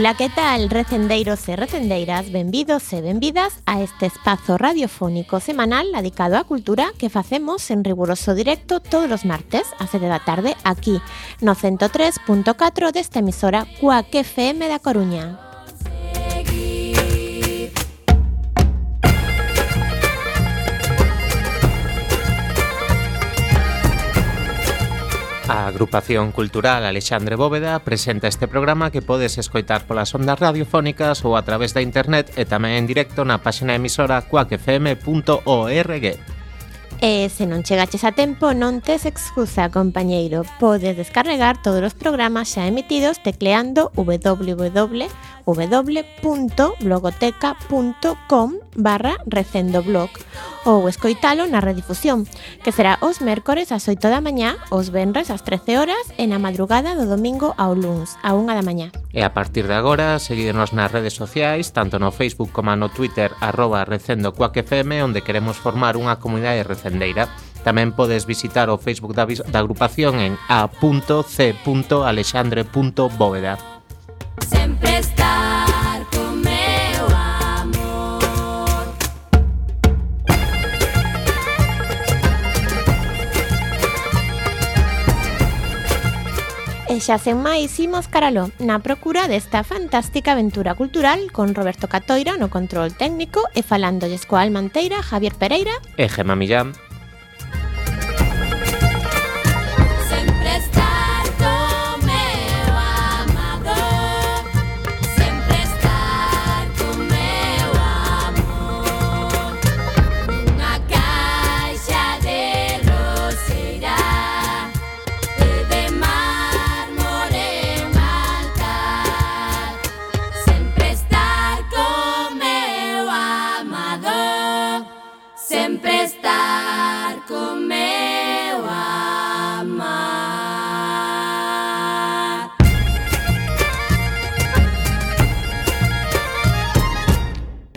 Ola, que tal, recendeiros e recendeiras? Benvidos e benvidas a este espazo radiofónico semanal dedicado á cultura que facemos en riguroso directo todos os martes a 7 da tarde aquí no 103.4 desta emisora Cuac FM da Coruña. A agrupación cultural Alexandre Bóveda presenta este programa que podes escoitar polas ondas radiofónicas ou a través da internet e tamén en directo na páxina emisora cuacfm.org. E se non chegaches a tempo, non tes excusa, compañeiro. Podes descarregar todos os programas xa emitidos tecleando www www.blogoteca.com barra recendoblog ou escoitalo na redifusión, que será os mércores ás 8 da mañá, os venres ás 13 horas e na madrugada do domingo ao luns, a 1 da mañá. E a partir de agora, seguídenos nas redes sociais, tanto no Facebook como no Twitter, arroba recendocuacfm, onde queremos formar unha comunidade recendeira. Tamén podes visitar o Facebook da, da agrupación en a.c.alexandre.bóveda. Sempre está xa sen máis imos caraló na procura desta fantástica aventura cultural con Roberto Catoira no control técnico e falándolles coa Almanteira Javier Pereira e Gemma Millán.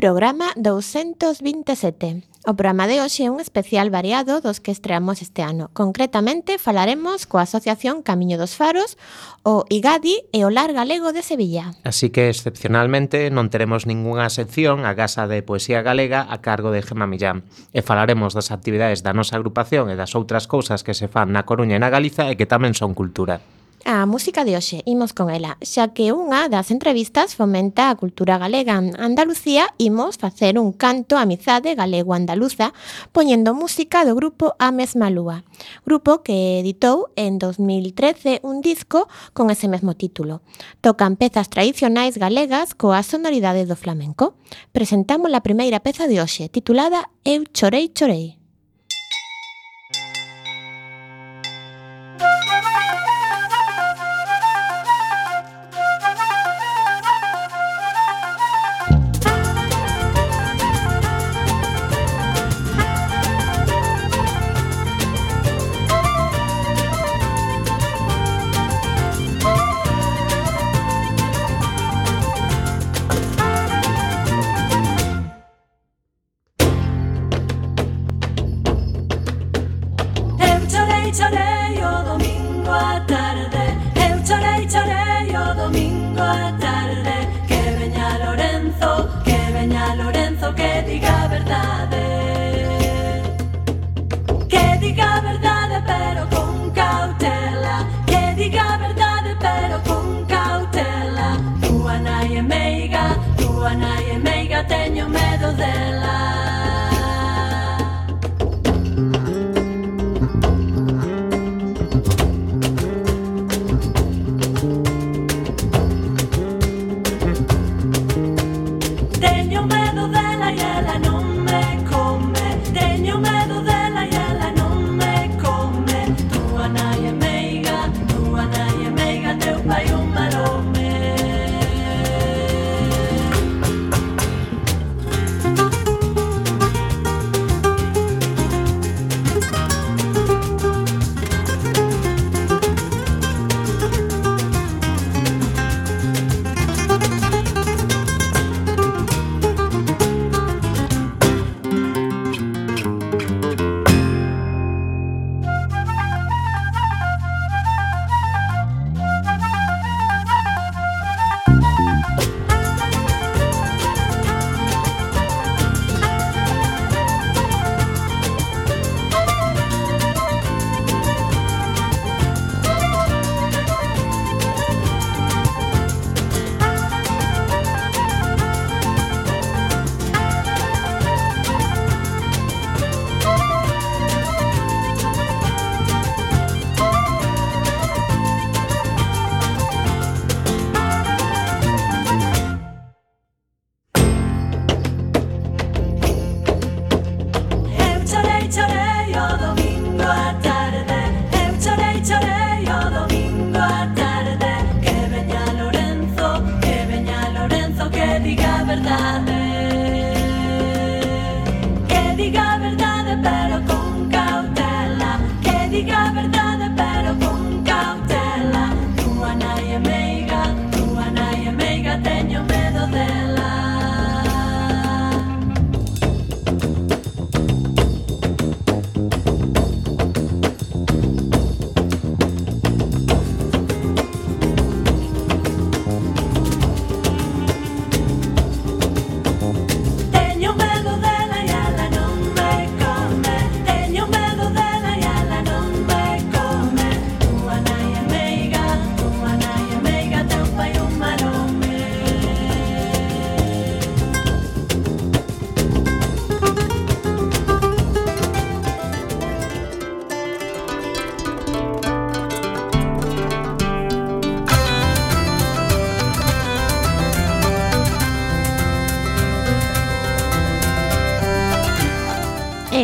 Programa 227. O programa de hoxe é un especial variado dos que estreamos este ano. Concretamente, falaremos coa Asociación Camiño dos Faros, o IGADI e o Lar Galego de Sevilla. Así que, excepcionalmente, non teremos ningunha sección a Casa de Poesía Galega a cargo de Gemma Millán. E falaremos das actividades da nosa agrupación e das outras cousas que se fan na Coruña e na Galiza e que tamén son cultura. A música de hoxe, imos con ela, xa que unha das entrevistas fomenta a cultura galega en Andalucía, imos facer un canto a amizade galego-andaluza poñendo música do grupo A Mesma Lúa, grupo que editou en 2013 un disco con ese mesmo título. Tocan pezas tradicionais galegas coa sonoridade do flamenco. Presentamos a primeira peza de hoxe, titulada Eu chorei chorei.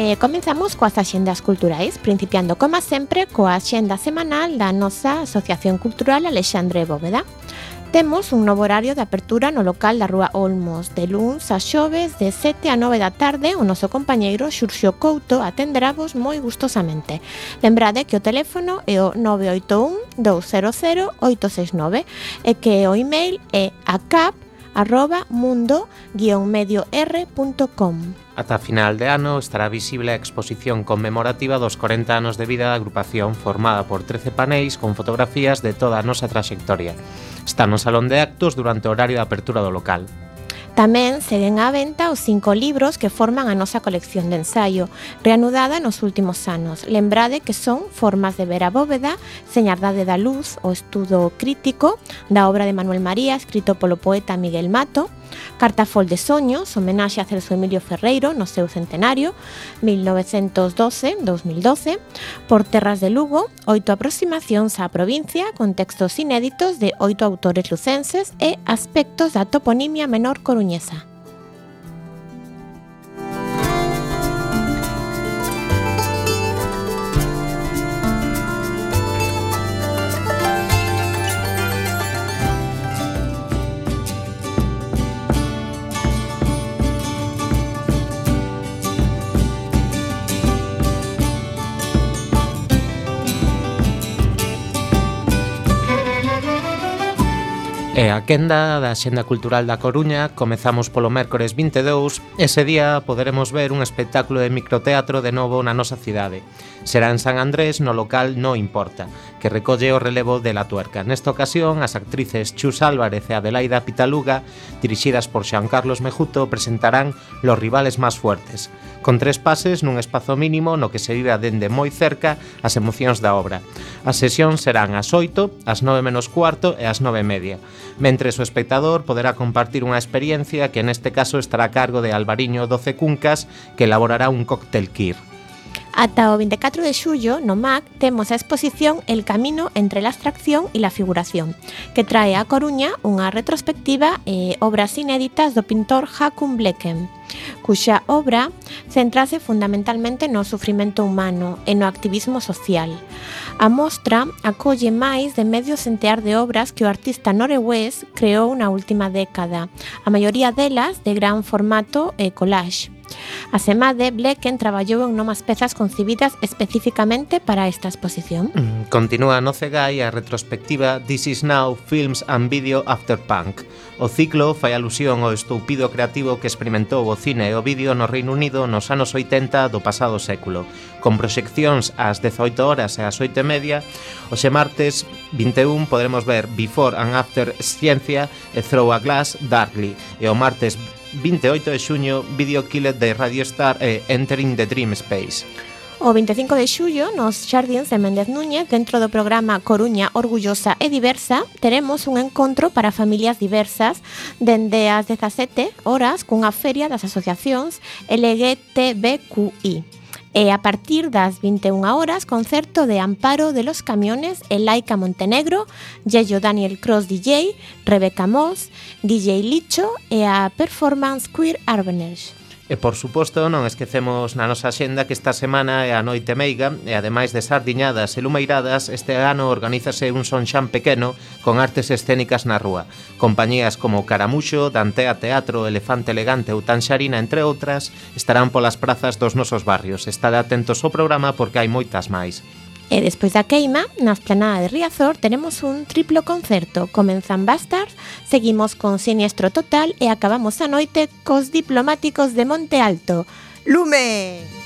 E comenzamos coas axendas culturais, principiando, como sempre, coa axenda semanal da nosa Asociación Cultural Alexandre Bóveda. Temos un novo horario de apertura no local da Rúa Olmos de luns a xoves de 7 a 9 da tarde o noso compañeiro Xurxo Couto atenderá vos moi gustosamente. Lembrade que o teléfono é o 981 200 869 e que o email é acap.com arroba mundo-medior.com. Ata final de ano estará visible a exposición conmemorativa dos 40 anos de vida da agrupación formada por 13 paneis con fotografías de toda a nosa traxectoria. Está no Salón de Actos durante o horario de apertura do local. Tamén seguen á venta os cinco libros que forman a nosa colección de ensaio, reanudada nos últimos anos. Lembrade que son Formas de ver a bóveda, Señardade da luz, o estudo crítico da obra de Manuel María, escrito polo poeta Miguel Mato, Cartafol de Soños, homenaxe a Celso Emilio Ferreiro no seu centenario, 1912-2012, Por terras de Lugo, oito aproximacións á provincia con textos inéditos de oito autores lucenses e aspectos da toponimia menor coruñesa. E a quenda da Xenda Cultural da Coruña comezamos polo mércores 22, ese día poderemos ver un espectáculo de microteatro de novo na nosa cidade. Será en San Andrés no local No Importa, que recolle o relevo de La Tuerca. Nesta ocasión, as actrices Chus Álvarez e Adelaida Pitaluga, dirixidas por Xan Carlos Mejuto, presentarán Los rivales máis fuertes, con tres pases nun espazo mínimo no que se vive dende moi cerca as emocións da obra. As sesións serán as 8, as 9 menos cuarto e as 9 media. Mentres o espectador poderá compartir unha experiencia que neste caso estará a cargo de Alvariño Doce Cuncas, que elaborará un cóctel kir. Ata o 24 de xullo, no MAC, temos a exposición El camino entre la abstracción e la figuración, que trae a Coruña unha retrospectiva e obras inéditas do pintor Hakun Blecken, cuxa obra centrase fundamentalmente no sufrimento humano e no activismo social. A mostra acolle máis de medio centear de obras que o artista noruegués creou na última década, a maioría delas de gran formato e collage. Asemade, Blecken traballou en nomas pezas concibidas especificamente para esta exposición. Mm, continúa no Cegai a retrospectiva This is Now Films and Video After Punk. O ciclo fai alusión ao estoupido creativo que experimentou o cine e o vídeo no Reino Unido nos anos 80 do pasado século. Con proxeccións ás 18 horas e ás 8 e media, hoxe martes 21 podremos ver Before and After Ciencia e Throw a Glass Darkly e o martes 28 de xuño, Video Killer de Radio Star e Entering the Dream Space. O 25 de xullo, nos xardíns de Méndez Núñez, dentro do programa Coruña Orgullosa e Diversa, teremos un encontro para familias diversas dende as 17 horas cunha feria das asociacións LGTBQI. E a partir das 21 horas, concerto de Amparo de los Camiones e Laica Montenegro, Yello Daniel Cross DJ, Rebeca Moss, DJ Licho e a Performance Queer Arbeners. E por suposto non esquecemos na nosa xenda que esta semana é a Noite Meiga e ademais de sardiñadas e lumeiradas este ano organízase un sonxán pequeno con artes escénicas na rúa. Compañías como Caramuxo, Dantea Teatro, Elefante Elegante ou Tanxarina entre outras estarán polas prazas dos nosos barrios. Estade atentos ao programa porque hai moitas máis. E despois da queima, na esplanada de Riazor, tenemos un triplo concerto. Comenzan Bastards, seguimos con Siniestro Total e acabamos a noite cos diplomáticos de Monte Alto. ¡Lume!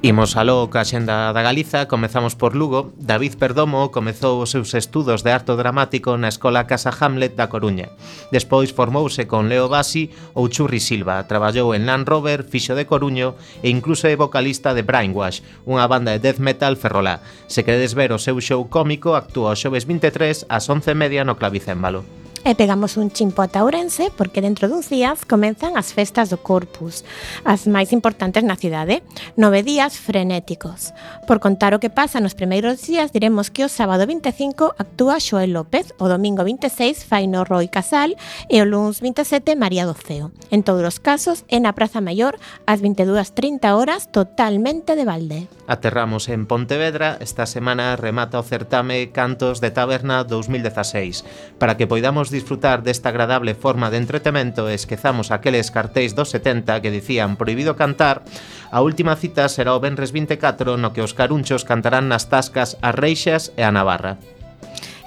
Imos aló ca xenda da Galiza, comezamos por Lugo. David Perdomo comezou os seus estudos de arto dramático na Escola Casa Hamlet da Coruña. Despois formouse con Leo Bassi ou Churri Silva, traballou en Land Rover, Fixo de Coruño e incluso é vocalista de Brainwash, unha banda de death metal ferrolá. Se queredes ver o seu show cómico, actúa o xoves 23 ás 11:30 no Clavicémbalo. E pegamos un chimpo a Ourense porque dentro duns días comenzan as festas do Corpus, as máis importantes na cidade, nove días frenéticos. Por contar o que pasa nos primeiros días, diremos que o sábado 25 actúa Xoel López, o domingo 26 faino Roy Casal e o lunes 27 María Doceo. En todos os casos, é na Praza Maior ás 22.30 horas totalmente de balde. Aterramos en Pontevedra, esta semana remata o certame Cantos de Taberna 2016, para que poidamos podemos disfrutar desta agradable forma de entretemento e esquezamos aqueles cartéis dos 70 que dicían prohibido cantar, a última cita será o Benres 24 no que os carunchos cantarán nas tascas a Reixas e a Navarra.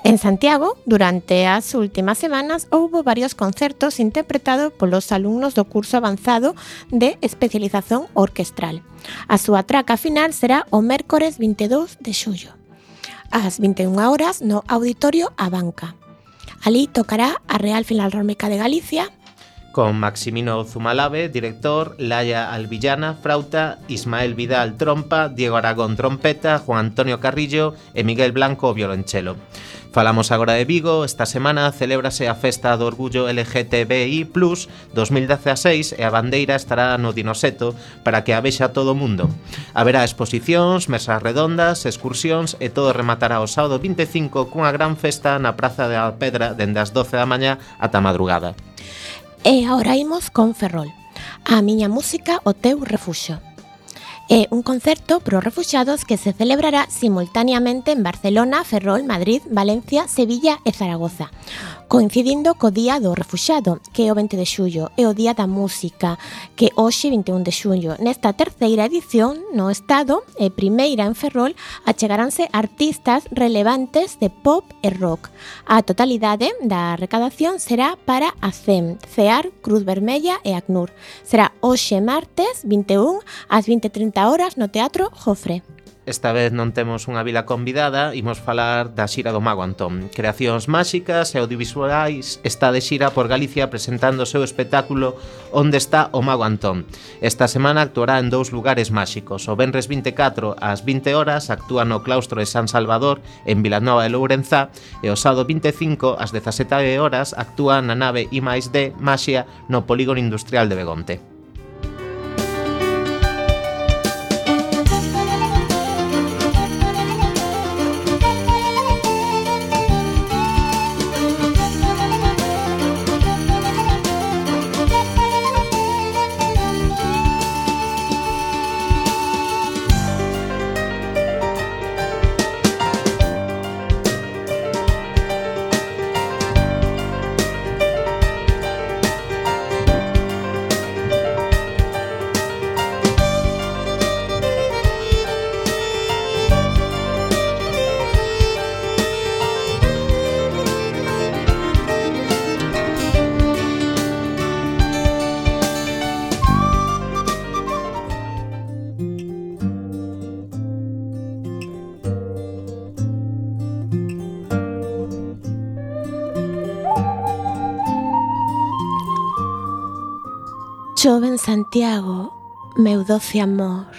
En Santiago, durante as últimas semanas, houbo varios concertos interpretados polos alumnos do curso avanzado de especialización orquestral. A súa traca final será o mércores 22 de xullo, ás 21 horas no Auditorio Abanca. Alí tocará a Real Filarmónica de Galicia con Maximino Zumalave, director, Laia Alvillana, frauta, Ismael Vidal, trompa, Diego Aragón, trompeta, Juan Antonio Carrillo e Miguel Blanco, violonchelo. Falamos agora de Vigo, esta semana celébrase a Festa do Orgullo LGTBI+, 2016 e a bandeira estará no Dinoseto para que a vexa todo o mundo. Haberá exposicións, mesas redondas, excursións e todo rematará o sábado 25 cunha gran festa na Praza da Pedra dende as 12 da mañá ata madrugada. E agora imos con Ferrol. A miña música, o teu refuxo. É un concerto para os refuxados que se celebrará simultaneamente en Barcelona, Ferrol, Madrid, Valencia, Sevilla e Zaragoza coincidindo co Día do Refuxado, que é o 20 de xullo, e o Día da Música, que hoxe 21 de xullo. Nesta terceira edición no Estado e primeira en Ferrol achegaránse artistas relevantes de pop e rock. A totalidade da recadación será para a CEM, CEAR, Cruz Vermella e ACNUR. Será hoxe martes 21 ás 20.30 horas no Teatro Jofre. Esta vez non temos unha vila convidada, imos falar da xira do Mago Antón. Creacións máxicas e audiovisuais está de xira por Galicia presentando o seu espectáculo Onde está o Mago Antón. Esta semana actuará en dous lugares máxicos. O Benres 24 ás 20 horas actúa no claustro de San Salvador en Vilanova de Lourenzá e o sábado 25 ás 17 horas actúa na nave I+, D, Maxia no polígono industrial de Begonte. Santiago, meu doce amor,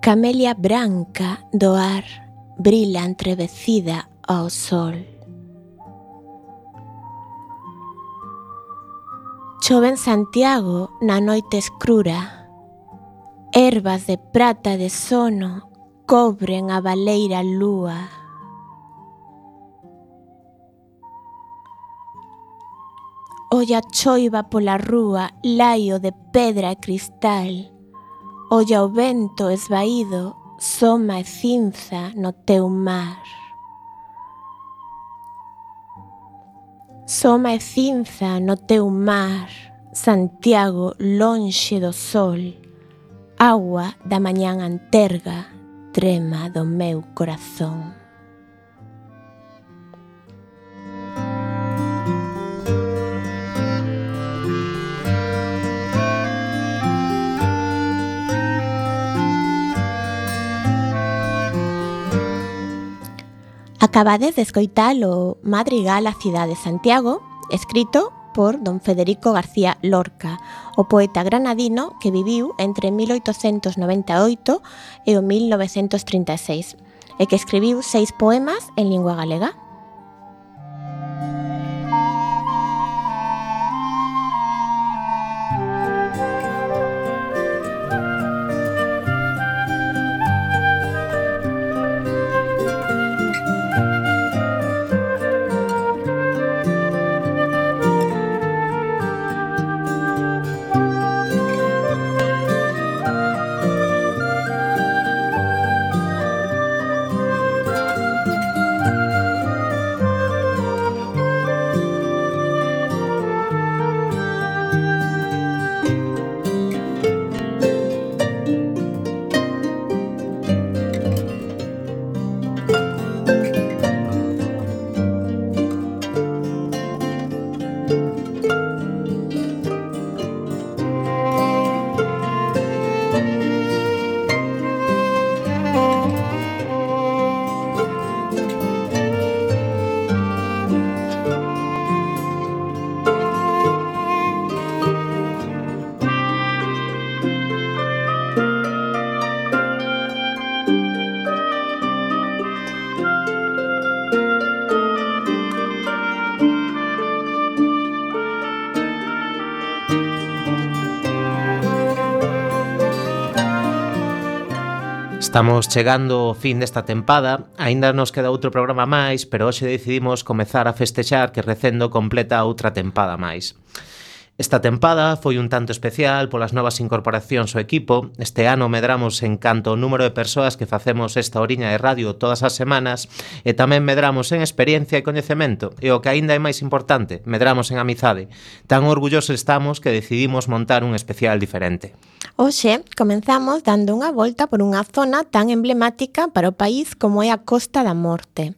Camelia branca do ar brila entrevecida ao sol. Chove en Santiago na noite escura, ervas de prata de sono cobren a baleira lúa. Olla a choiva pola rúa laio de pedra e cristal. Olla o vento esvaído, soma e cinza no teu mar. Soma e cinza no teu mar, Santiago lonxe do sol. Agua da mañán anterga, trema do meu corazón. Acabades de escoitar o Madrigal a cidade de Santiago, escrito por don Federico García Lorca, o poeta granadino que viviu entre 1898 e o 1936 e que escribiu seis poemas en lingua galega. Estamos chegando ao fin desta tempada, aínda nos queda outro programa máis, pero hoxe decidimos comezar a festexar que Recendo completa outra tempada máis. Esta tempada foi un tanto especial polas novas incorporacións ao equipo. Este ano medramos en canto o número de persoas que facemos esta oriña de radio todas as semanas e tamén medramos en experiencia e coñecemento e o que aínda é máis importante, medramos en amizade. Tan orgullosos estamos que decidimos montar un especial diferente. Hoxe comenzamos dando unha volta por unha zona tan emblemática para o país como é a Costa da Morte.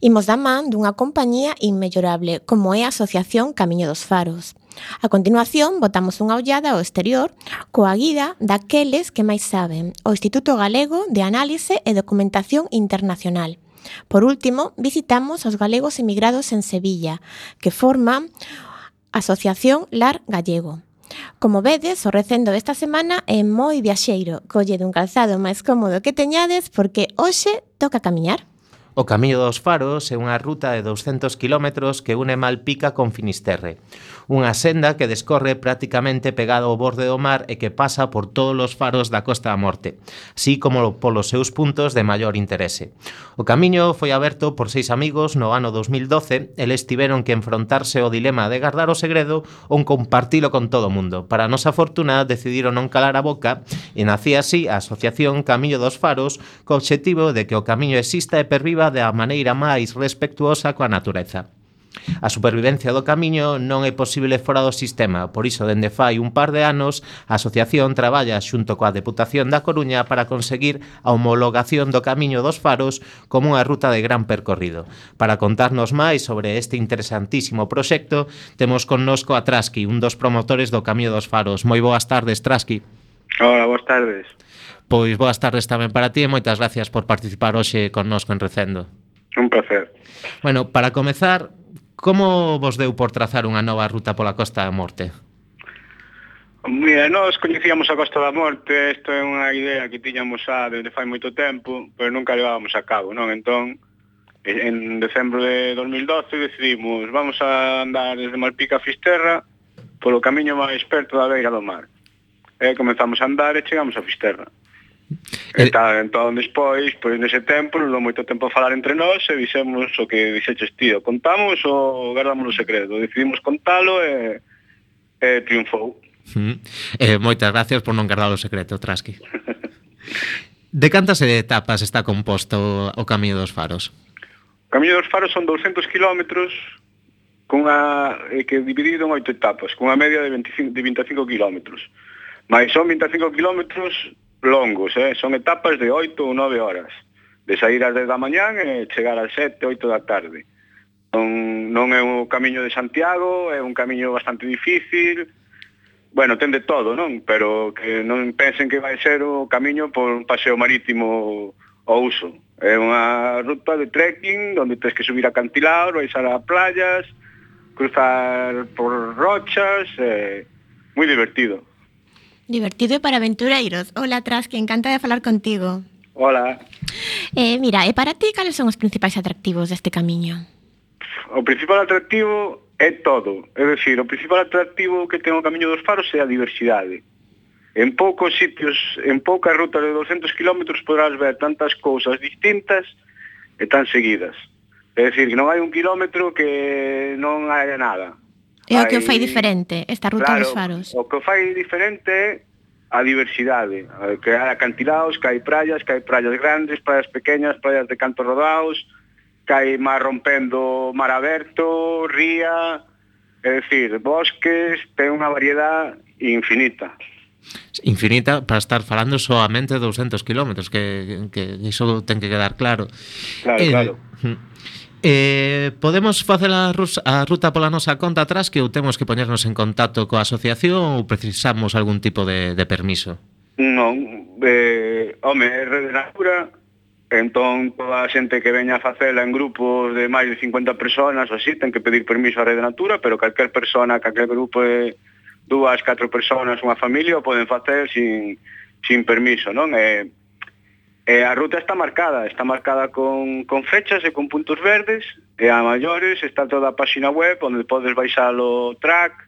Imos da man dunha compañía inmellorable como é a Asociación Camiño dos Faros. A continuación, botamos unha ollada ao exterior coa guida daqueles que máis saben, o Instituto Galego de Análise e Documentación Internacional. Por último, visitamos os galegos emigrados en Sevilla, que forman Asociación Lar Gallego. Como vedes, o recendo desta semana é moi viaxeiro. Colle dun calzado máis cómodo que teñades porque hoxe toca camiñar. O Camiño dos Faros é unha ruta de 200 km que une Malpica con Finisterre. Unha senda que descorre prácticamente pegada ao borde do mar e que pasa por todos os faros da Costa da Morte, así como polos seus puntos de maior interese. O camiño foi aberto por seis amigos no ano 2012, eles tiveron que enfrontarse ao dilema de guardar o segredo ou compartilo con todo o mundo. Para a nosa fortuna, decidiron non calar a boca e nacía así a asociación Camiño dos Faros co obxectivo de que o camiño exista e perviva perspectiva da maneira máis respectuosa coa natureza. A supervivencia do camiño non é posible fora do sistema, por iso dende fai un par de anos a asociación traballa xunto coa Deputación da Coruña para conseguir a homologación do camiño dos faros como unha ruta de gran percorrido. Para contarnos máis sobre este interesantísimo proxecto, temos connosco a Trasqui, un dos promotores do Camiño dos Faros. Moi boas tardes, Trasqui. Hola, boas tardes. Pois boas tardes tamén para ti e moitas gracias por participar hoxe connosco en Recendo. Un placer. Bueno, para comezar, como vos deu por trazar unha nova ruta pola Costa da Morte? Mira, nós coñecíamos a Costa da Morte, isto é unha idea que tiñamos xa desde fai moito tempo, pero nunca levábamos a cabo, non? Entón, en decembro de 2012 decidimos vamos a andar desde Malpica a Fisterra polo camiño máis perto da beira do mar. E comenzamos a andar e chegamos a Fisterra E tal, entón despois, pois nese tempo, non moito tempo a falar entre nós e dixemos o que dixeches tío, contamos ou guardamos o secreto, decidimos contalo e, e triunfou. Mm. Eh, moitas gracias por non guardar o secreto, Traski. de cantas etapas está composto o Camiño dos Faros? O Camiño dos Faros son 200 kilómetros cunha, eh, que dividido en oito etapas, cunha media de 25, de 25 kilómetros. Mais son 25 kilómetros longos, eh? son etapas de 8 ou 9 horas, de sair ás 10 da mañán e chegar ás 7, 8 da tarde. Non, non é un camiño de Santiago, é un camiño bastante difícil, bueno, ten de todo, non? Pero que non pensen que vai ser o camiño por un paseo marítimo ao uso. É unha ruta de trekking onde tens que subir a cantilados, baixar a playas, cruzar por rochas, eh, moi divertido. Divertido e para aventureiros. Hola, Tras, que encanta de falar contigo. Hola. Eh, mira, e para ti, cales son os principais atractivos deste camiño? O principal atractivo é todo. É dicir, o principal atractivo que ten o Camiño dos Faros é a diversidade. En poucos sitios, en poucas rutas de 200 km podrás ver tantas cousas distintas e tan seguidas. É dicir, que non hai un kilómetro que non haya nada. É o que o fai diferente, esta ruta claro, dos faros. O que o fai diferente a diversidade, que hai acantilados, que hai praias, que hai praias grandes, praias pequeñas, praias de canto rodados, que hai mar rompendo mar aberto, ría, é dicir, bosques, ten unha variedade infinita. Infinita para estar falando soamente 200 km, que, que iso ten que quedar claro. Claro, eh, claro. Hm. Eh, podemos facer a, a ruta pola nosa conta atrás que ou temos que poñernos en contacto coa asociación ou precisamos algún tipo de, de permiso? Non, eh, home, é Rede Natura, entón toda a xente que veña a facela en grupos de máis de 50 personas ou así, ten que pedir permiso a Rede Natura, pero calquer persona, calquer grupo de dúas, catro personas, unha familia, o poden facer sin, sin permiso, non? Eh, E a ruta está marcada, está marcada con, con fechas e con puntos verdes, e a maiores está toda a páxina web onde podes baixar o track,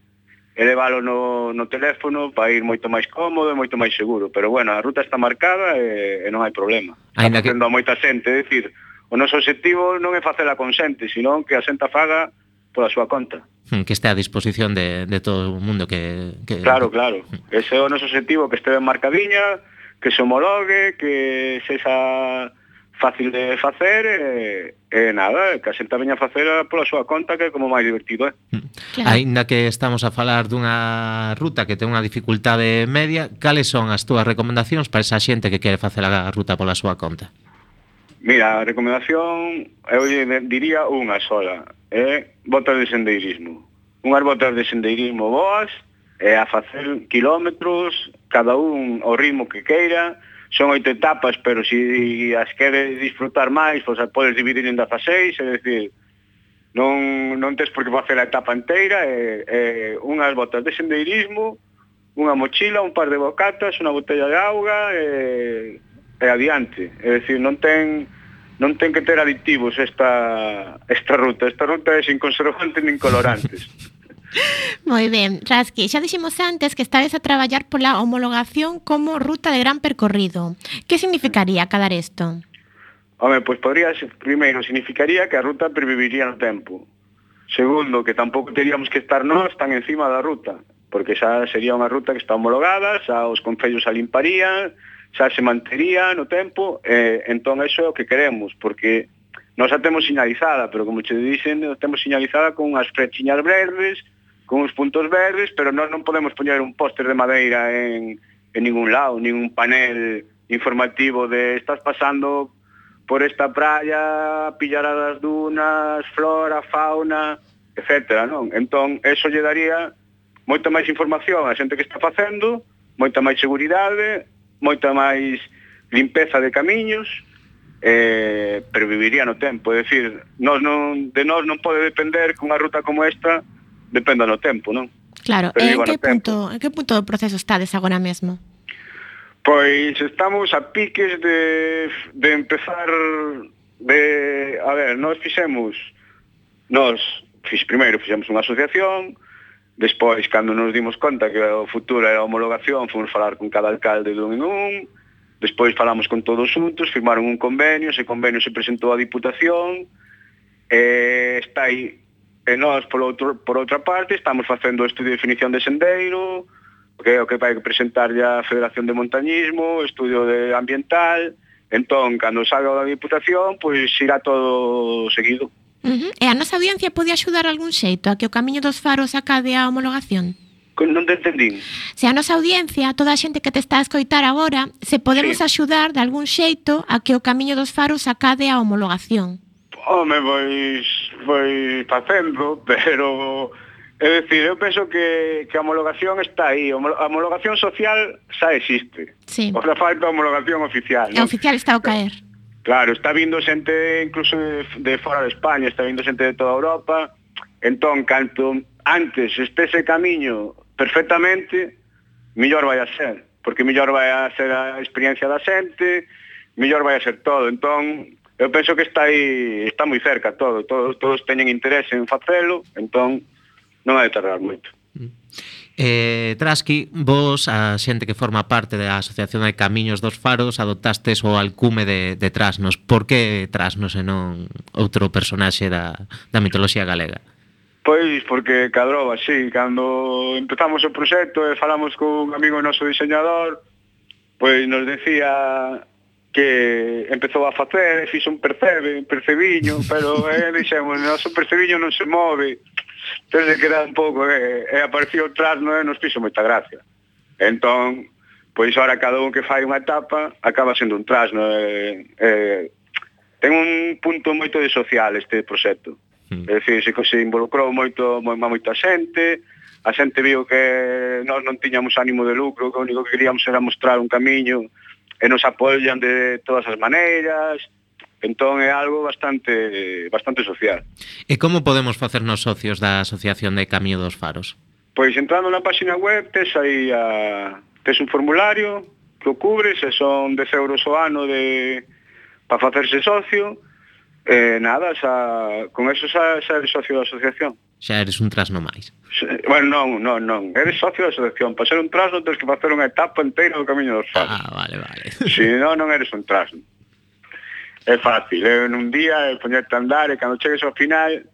elevalo no, no teléfono para ir moito máis cómodo e moito máis seguro. Pero bueno, a ruta está marcada e, e non hai problema. Está Ainda que... a moita xente, é dicir, o noso objetivo non é facela con xente, senón que a xenta faga pola súa conta. Hmm, que este a disposición de, de todo o mundo que, que... Claro, claro. Ese é o noso objetivo, que este ben marcadiña, que se homologue, que sexa fácil de facer e, e nada, que a xente veña a facer pola súa conta que é como máis divertido Eh. Mm. Claro. Ainda que estamos a falar dunha ruta que ten unha dificultade media, cales son as túas recomendacións para esa xente que quere facer a ruta pola súa conta? Mira, a recomendación eu diría unha sola, é botas de sendeirismo. Unhas botas de sendeirismo boas, e a facer kilómetros, cada un o ritmo que queira, son oito etapas, pero se as queres disfrutar máis, pois as podes dividir en 16, é dicir, non, non tes por que facer a etapa inteira, e, e unhas botas de sendeirismo, unha mochila, un par de bocatas, unha botella de auga, e, e adiante. É dicir, non ten non ten que ter aditivos esta, esta ruta. Esta ruta é sin conservantes nin colorantes. Moi ben, Rasqui, xa dixemos antes que estades a traballar pola homologación como ruta de gran percorrido. Que significaría cadar isto? Home, pois podría, primeiro, significaría que a ruta perviviría no tempo. Segundo, que tampouco teríamos que estar nós tan encima da ruta, porque xa sería unha ruta que está homologada, xa os concellos a limparían, xa se mantería no tempo, eh, entón eso é o que queremos, porque nós a temos sinalizada, pero como che dicen, a temos sinalizada con as frechiñas verdes, con uns puntos verdes, pero nós non podemos poñer un póster de madeira en, en ningún lado, ningún panel informativo de estás pasando por esta praia, pillar as dunas, flora, fauna, etcétera, non? Entón, eso lle daría moita máis información á xente que está facendo, moita máis seguridade, moita máis limpeza de camiños, eh, pero viviría no tempo, é dicir, nós non, de nós non pode depender que unha ruta como esta dependa do tempo, non? Claro, Pero en que, punto, tempo. en que punto do proceso estades agora mesmo? Pois estamos a piques de, de empezar de... A ver, nós fixemos... Nós fix, primeiro fixemos unha asociación, despois, cando nos dimos conta que o futuro era a homologación, fomos falar con cada alcalde dun en un, despois falamos con todos xuntos, firmaron un convenio, ese convenio se presentou á Diputación, eh, está aí E nós, por, outro, por outra parte, estamos facendo o estudio de definición de sendeiro, que é o que vai presentar a Federación de Montañismo, estudio de ambiental, entón, cando salga da Diputación, pois irá todo seguido. Uh -huh. E a nosa audiencia pode axudar algún xeito a que o camiño dos faros acade a homologación? Non te entendín. Se a nosa audiencia, toda a xente que te está a escoitar agora, se podemos sí. axudar de algún xeito a que o camiño dos faros acade a homologación. Home, pois, pois facendo, pero é dicir, eu penso que, que a homologación está aí, a homologación social xa existe. Sí. O que falta a homologación oficial. A ¿no? oficial está ao caer. Claro, está vindo xente incluso de, de fora de España, está vindo xente de toda Europa. Entón, canto antes estese camiño perfectamente, mellor vai a ser, porque mellor vai a ser a experiencia da xente, mellor vai a ser todo. Entón, eu penso que está aí, está moi cerca todo, todos, todos teñen interese en facelo, entón non hai de tardar moito. Mm. Eh, Trasqui, vos, a xente que forma parte da Asociación de Camiños dos Faros, adoptastes o alcume de, de Trasnos. Por que Trasnos e non outro personaxe da, da mitoloxía galega? Pois porque cadroba, sí, cando empezamos o proxecto e falamos con un amigo noso diseñador, pois nos decía que empezou a facer, fixo un percebe, percebiño, pero eh, dixemos, o noso percebiño non se move, entón que era un pouco, eh, e apareceu atrás, non eh, nos fixo moita gracia. Entón, pois ahora cada un que fai unha etapa acaba sendo un trasno. Eh, eh, ten un punto moito de social este proxecto. Mm. É dicir, se, se involucrou moito, moi, moita xente, a xente viu que nós non tiñamos ánimo de lucro, que o único que queríamos era mostrar un camiño e nos apoian de todas as maneiras, entón é algo bastante bastante social. E como podemos facernos socios da Asociación de Camiño dos Faros? Pois entrando na página web tes aí a, tes un formulario que o cubres e son 10 euros o ano de para facerse socio e nada, xa, con eso xa, xa eres socio da asociación xa eres un trasno máis. Bueno, non, non, non. Eres socio da selección. Para ser un trasno tens que facer unha etapa inteira do Camiño dos Fados. Ah, vale, vale. Si non, non eres un trasno. É fácil. É en un día, é poñerte a andar e cando chegues ao final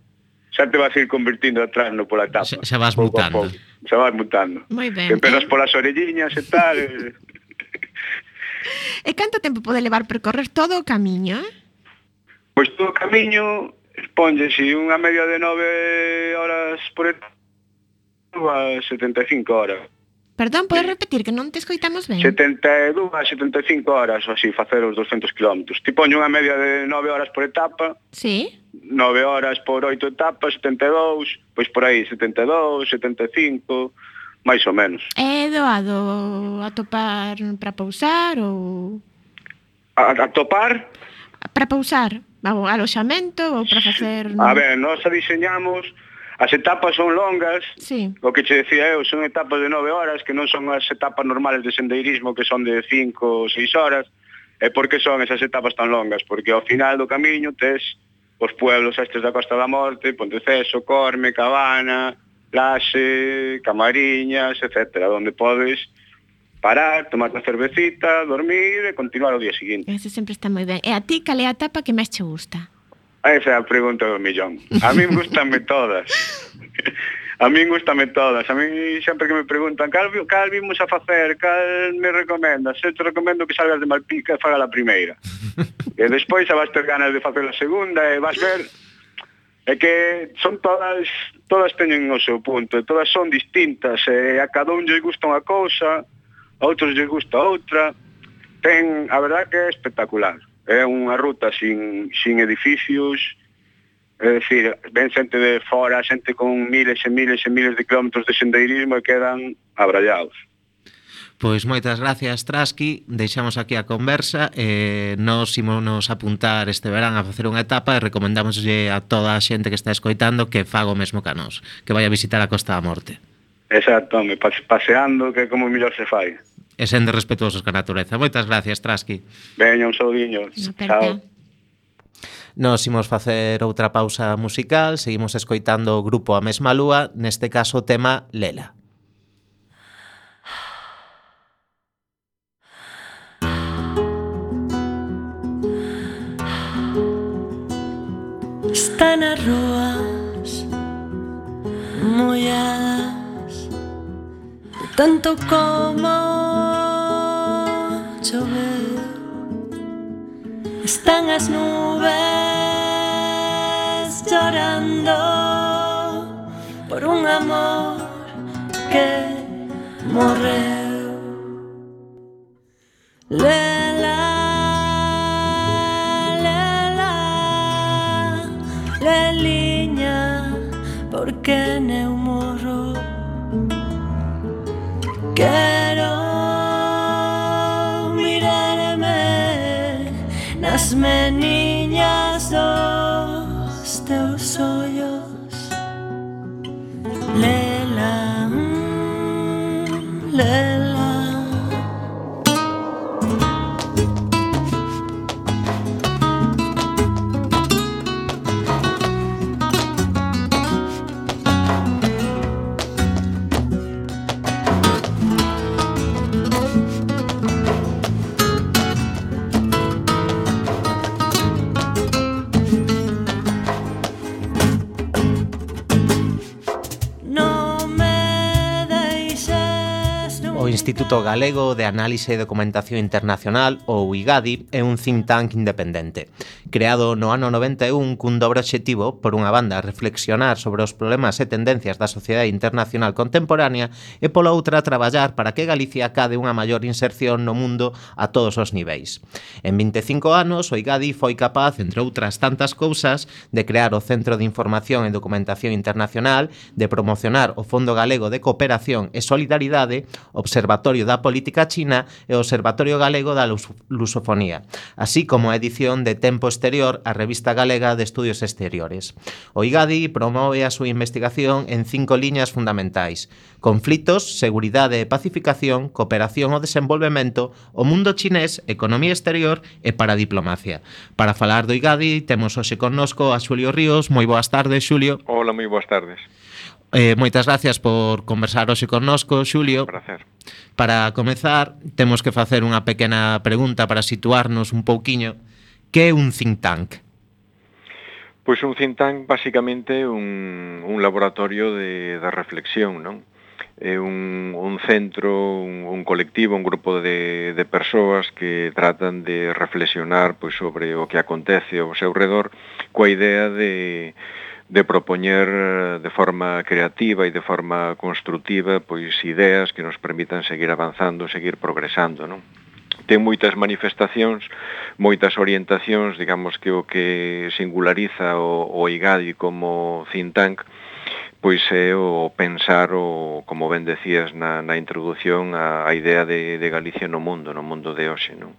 xa te vas a ir convertindo atrás trasno pola etapa. Xa, xa vas mutando. Xa vas mutando. Moi ben. Te peras polas orelliñas e tal. e canto tempo pode levar percorrer todo o camiño, eh? Pois todo o camiño ponlle si unha media de 9 horas por etapa, 75 horas. Perdón, podes repetir que non te escoitamos ben? 72 a 75 horas, ou así, facer os 200 km. Ti poño unha media de 9 horas por etapa. Sí. 9 horas por 8 etapas, 72, pois por aí 72, 75, máis ou menos. É doado atopar para pousar ou... A, a topar? Para pousar. Vamos, aloxamento ou para facer... A ver, nós a diseñamos... As etapas son longas, sí. o que che decía eu, son etapas de nove horas, que non son as etapas normales de sendeirismo, que son de cinco ou seis horas. E por que son esas etapas tan longas? Porque ao final do camiño tes os pueblos estes da Costa da Morte, Ponteceso, Corme, Cabana, Laxe, Camariñas, etc., onde podes parar, tomar unha cervecita, dormir e continuar o día seguinte. Eso sempre está moi ben. E a ti, cal é a etapa que máis che gusta? Esa é a pregunta do millón. A min gustanme todas. A min gustame todas. A min sempre que me preguntan cal, cal vimos a facer, cal me recomendas, eu te recomendo que salgas de Malpica e faga a primeira. e despois a vas ter ganas de facer a segunda e vas ver é que son todas todas teñen o seu punto, todas son distintas, e a cada un lle gusta unha cousa, outros lle gusta outra. Ten, a verdad que é espectacular. É unha ruta sin, sin edificios, É dicir, ven xente de fora, xente con miles e miles e miles de kilómetros de sendeirismo e quedan abrallados. Pois moitas gracias, Trasky. Deixamos aquí a conversa. Eh, nos imonos apuntar este verán a facer unha etapa e recomendámoslle a toda a xente que está escoitando que faga o mesmo que a nos, que vai a visitar a Costa da Morte. Exacto, me paseando, que é como mellor se fai e sendo respetuosos con a natureza. Moitas gracias, Trasqui. Veña, un saudinho. Chao. Nos imos facer outra pausa musical, seguimos escoitando o grupo A Mesma Lúa, neste caso o tema Lela. Están as roas molladas tanto como chover están as nubes llorando por un amor que morreu Lela, lela, leliña, porque neu morro Yeah. Instituto Galego de Análise e Documentación Internacional, ou IGADI, é un think tank independente. creado no ano 91 cun dobre obxectivo, por unha banda, reflexionar sobre os problemas e tendencias da sociedade internacional contemporánea e pola outra traballar para que Galicia cade unha maior inserción no mundo a todos os niveis. En 25 anos, o IGADI foi capaz, entre outras tantas cousas, de crear o Centro de Información e Documentación Internacional, de promocionar o Fondo Galego de Cooperación e Solidaridade, Observatorio da Política China e Observatorio Galego da Lusofonía, así como a edición de Tempos exterior a Revista Galega de Estudios Exteriores. O IGADI promove a súa investigación en cinco liñas fundamentais. Conflitos, seguridade e pacificación, cooperación o desenvolvemento, o mundo chinés, economía exterior e para diplomacia. Para falar do IGADI temos hoxe connosco a Xulio Ríos. Moi boas tardes, Xulio. Hola, moi boas tardes. Eh, moitas gracias por conversar hoxe connosco, Xulio. Un placer. Para comezar, temos que facer unha pequena pregunta para situarnos un pouquiño Que é un think tank? Pois un think tank basicamente un, un laboratorio de, de reflexión, non? É eh, un, un centro, un, un colectivo, un grupo de, de persoas que tratan de reflexionar pois, sobre o que acontece ao seu redor coa idea de, de propoñer de forma creativa e de forma construtiva pois ideas que nos permitan seguir avanzando, seguir progresando, non? ten moitas manifestacións, moitas orientacións, digamos que o que singulariza o, o IGADI como think tank, pois é o pensar o, como ben decías na, na introdución a, a idea de, de Galicia no mundo, no mundo de hoxe, non?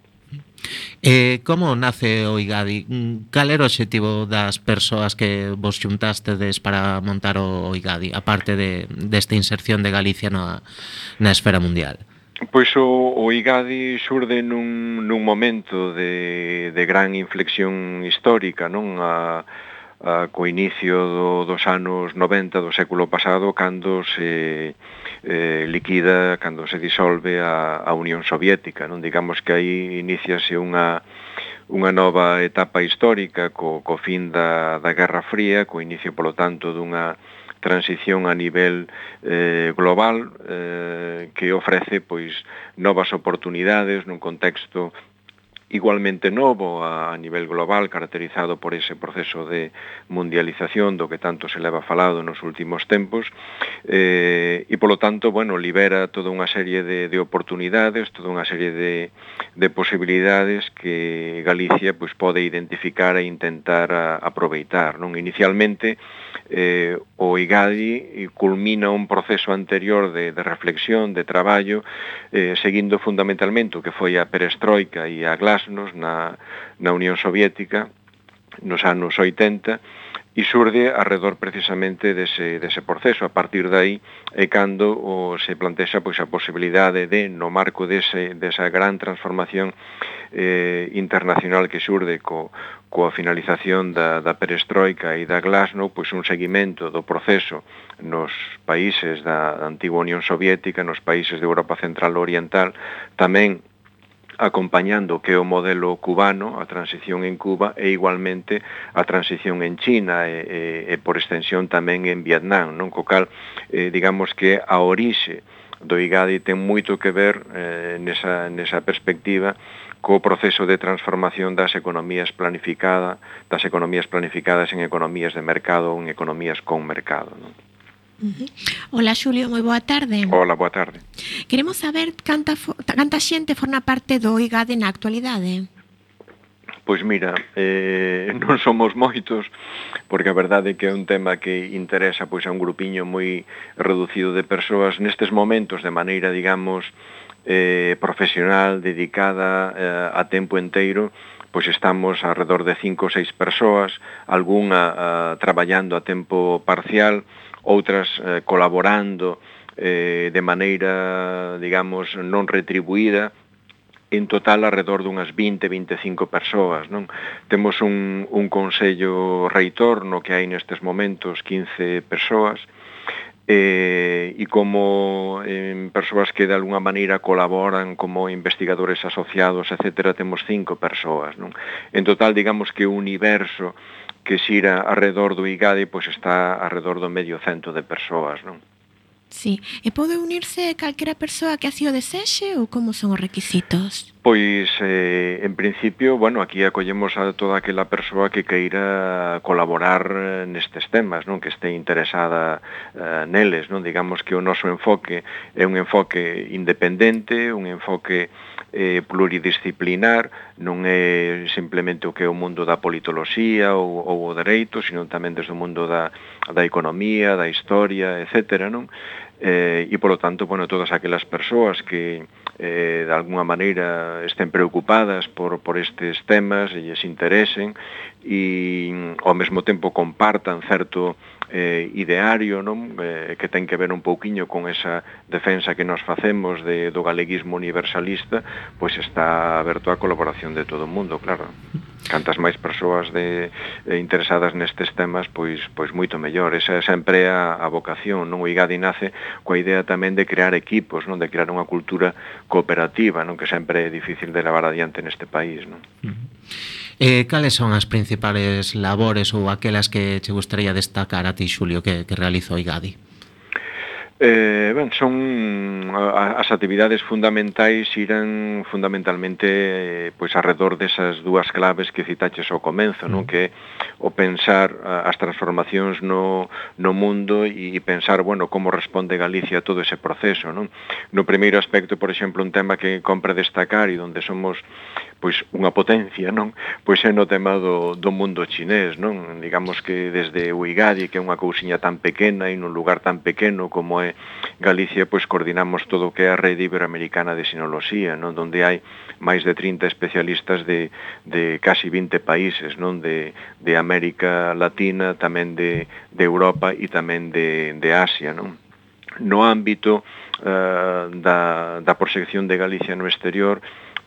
Eh, como nace o IGADI? Mm, cal era o objetivo das persoas que vos xuntastedes para montar o IGADI, aparte de, desta inserción de Galicia na, na esfera mundial? Pois o, o IGADI xurde nun, nun momento de, de gran inflexión histórica, non? A, a, co inicio do, dos anos 90 do século pasado, cando se eh, liquida, cando se disolve a, a Unión Soviética, non? Digamos que aí iniciase unha, unha nova etapa histórica co, co fin da, da Guerra Fría, co inicio, polo tanto, dunha transición a nivel eh, global eh, que ofrece pois novas oportunidades nun contexto igualmente novo a, a nivel global, caracterizado por ese proceso de mundialización do que tanto se leva falado nos últimos tempos, eh, e polo tanto, bueno, libera toda unha serie de, de oportunidades, toda unha serie de, de posibilidades que Galicia pois, pode identificar e intentar a, aproveitar. Non? Inicialmente, eh, o IGADI culmina un proceso anterior de, de reflexión, de traballo, eh, seguindo fundamentalmente o que foi a perestroika e a asnos na, na Unión Soviética nos anos 80 e surde alrededor precisamente dese, dese proceso. A partir de aí é cando o, se plantexa pois, a posibilidade de, no marco dese, desa gran transformación eh, internacional que surde co, coa finalización da, da perestroika e da glasno, pois un seguimento do proceso nos países da antiga Unión Soviética, nos países de Europa Central Oriental, tamén acompañando que o modelo cubano, a transición en Cuba e igualmente a transición en China e, e, e por extensión tamén en Vietnam, non? Co cal, eh, digamos que a orixe do IGADI ten moito que ver eh, nesa, nesa perspectiva co proceso de transformación das economías planificada, das economías planificadas en economías de mercado ou en economías con mercado. Non? Hola Xulio, moi boa tarde. Hola, boa tarde. Queremos saber canta, canta xente forma parte do IGADE na actualidade. ¿eh? Pois mira, eh, non somos moitos, porque a verdade é que é un tema que interesa pois a un grupiño moi reducido de persoas nestes momentos de maneira, digamos, eh, profesional, dedicada eh, a tempo enteiro, pois estamos alrededor de cinco ou seis persoas, algunha eh, traballando a tempo parcial, outras eh, colaborando eh, de maneira, digamos, non retribuída, en total alrededor dunhas 20-25 persoas, non? Temos un, un consello reitor no que hai nestes momentos 15 persoas, eh, e como eh, persoas que de alguna maneira colaboran como investigadores asociados, etc., temos cinco persoas. Non? En total, digamos que o universo que xira arredor do IGADE pois está arredor do medio cento de persoas, non? Sí. E pode unirse calquera persoa que así o desexe ou como son os requisitos? Pois, eh, en principio, bueno, aquí acollemos a toda aquela persoa que queira colaborar eh, nestes temas, non que este interesada eh, neles, non digamos que o noso enfoque é un enfoque independente, un enfoque eh, eh, pluridisciplinar, non é simplemente o que é o mundo da politoloxía ou, ou o dereito, sino tamén desde o mundo da, da economía, da historia, etc. Non? Eh, e, polo tanto, bueno, todas aquelas persoas que eh, de alguna maneira estén preocupadas por, por estes temas e lles interesen e ao mesmo tempo compartan certo eh, ideario non eh, que ten que ver un pouquiño con esa defensa que nos facemos de, do galeguismo universalista pois está aberto a colaboración de todo o mundo, claro cantas máis persoas de, eh, interesadas nestes temas, pois pois moito mellor. Esa é sempre a, a vocación, non? O IGADI nace coa idea tamén de crear equipos, non? De crear unha cultura cooperativa, non? Que sempre é difícil de levar adiante neste país, non? Uh -huh. Eh, cales son as principales labores ou aquelas que che gustaría destacar a ti, Xulio, que, que realizou Igadi? Eh, ben, son as actividades fundamentais irán fundamentalmente eh, pois arredor desas dúas claves que citaches ao comenzo, non? Mm. Que o pensar as transformacións no, no mundo e pensar, bueno, como responde Galicia a todo ese proceso, non? No primeiro aspecto, por exemplo, un tema que compre destacar e onde somos pois unha potencia, non? Pois é no tema do, do mundo chinés, non? Digamos que desde o Igadi, que é unha cousiña tan pequena e nun lugar tan pequeno como é Galicia pois coordinamos todo o que é a rede iberoamericana de sinoloxía, non onde hai máis de 30 especialistas de, de casi 20 países, non de, de América Latina, tamén de, de Europa e tamén de, de Asia, non? No ámbito eh, da, da proxección de Galicia no exterior,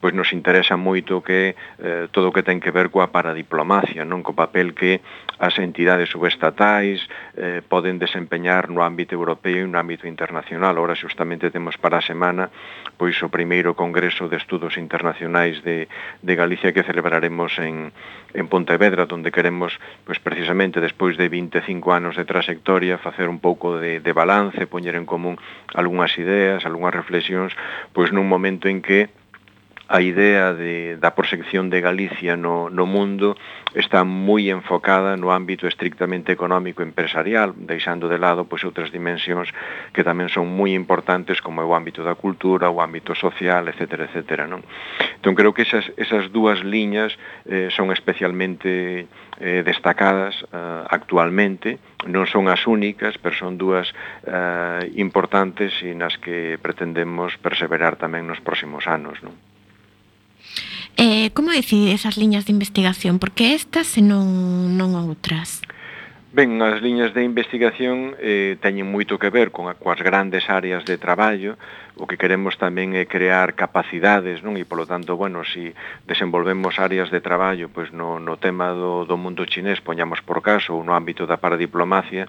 pois nos interesa moito que eh, todo o que ten que ver coa paradiplomacia, non co papel que as entidades subestatais eh, poden desempeñar no ámbito europeo e no ámbito internacional. Ora justamente temos para a semana pois o primeiro Congreso de Estudos Internacionais de, de Galicia que celebraremos en, en Pontevedra, onde queremos pois precisamente despois de 25 anos de trayectoria facer un pouco de, de balance, poñer en común algunhas ideas, algunhas reflexións, pois nun momento en que a idea de, da proxección de Galicia no, no mundo está moi enfocada no ámbito estrictamente económico e empresarial, deixando de lado pois, outras dimensións que tamén son moi importantes como o ámbito da cultura, o ámbito social, etc. etc non? Entón, creo que esas, esas dúas liñas eh, son especialmente eh, destacadas eh, actualmente, non son as únicas, pero son dúas eh, importantes e nas que pretendemos perseverar tamén nos próximos anos. Non? Eh, como decide esas liñas de investigación? Porque estas e non, non outras? Ben, as liñas de investigación eh, teñen moito que ver con a, coas grandes áreas de traballo, o que queremos tamén é crear capacidades, non? E polo tanto, bueno, si desenvolvemos áreas de traballo, pois no, no tema do, do mundo chinés, poñamos por caso, ou no ámbito da paradiplomacia,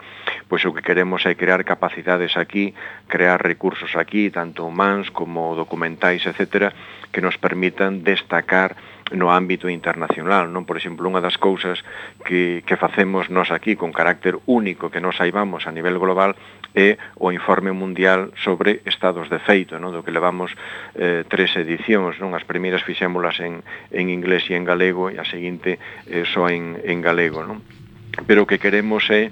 pois o que queremos é crear capacidades aquí, crear recursos aquí, tanto humanos como documentais, etcétera, que nos permitan destacar no ámbito internacional, non? Por exemplo, unha das cousas que, que facemos nós aquí con carácter único que nos saibamos a nivel global é o informe mundial sobre estados de feito, non? do que levamos eh, tres edicións, non? as primeiras fixémolas en, en inglés e en galego e a seguinte eh, só en, en galego. Non? Pero o que queremos é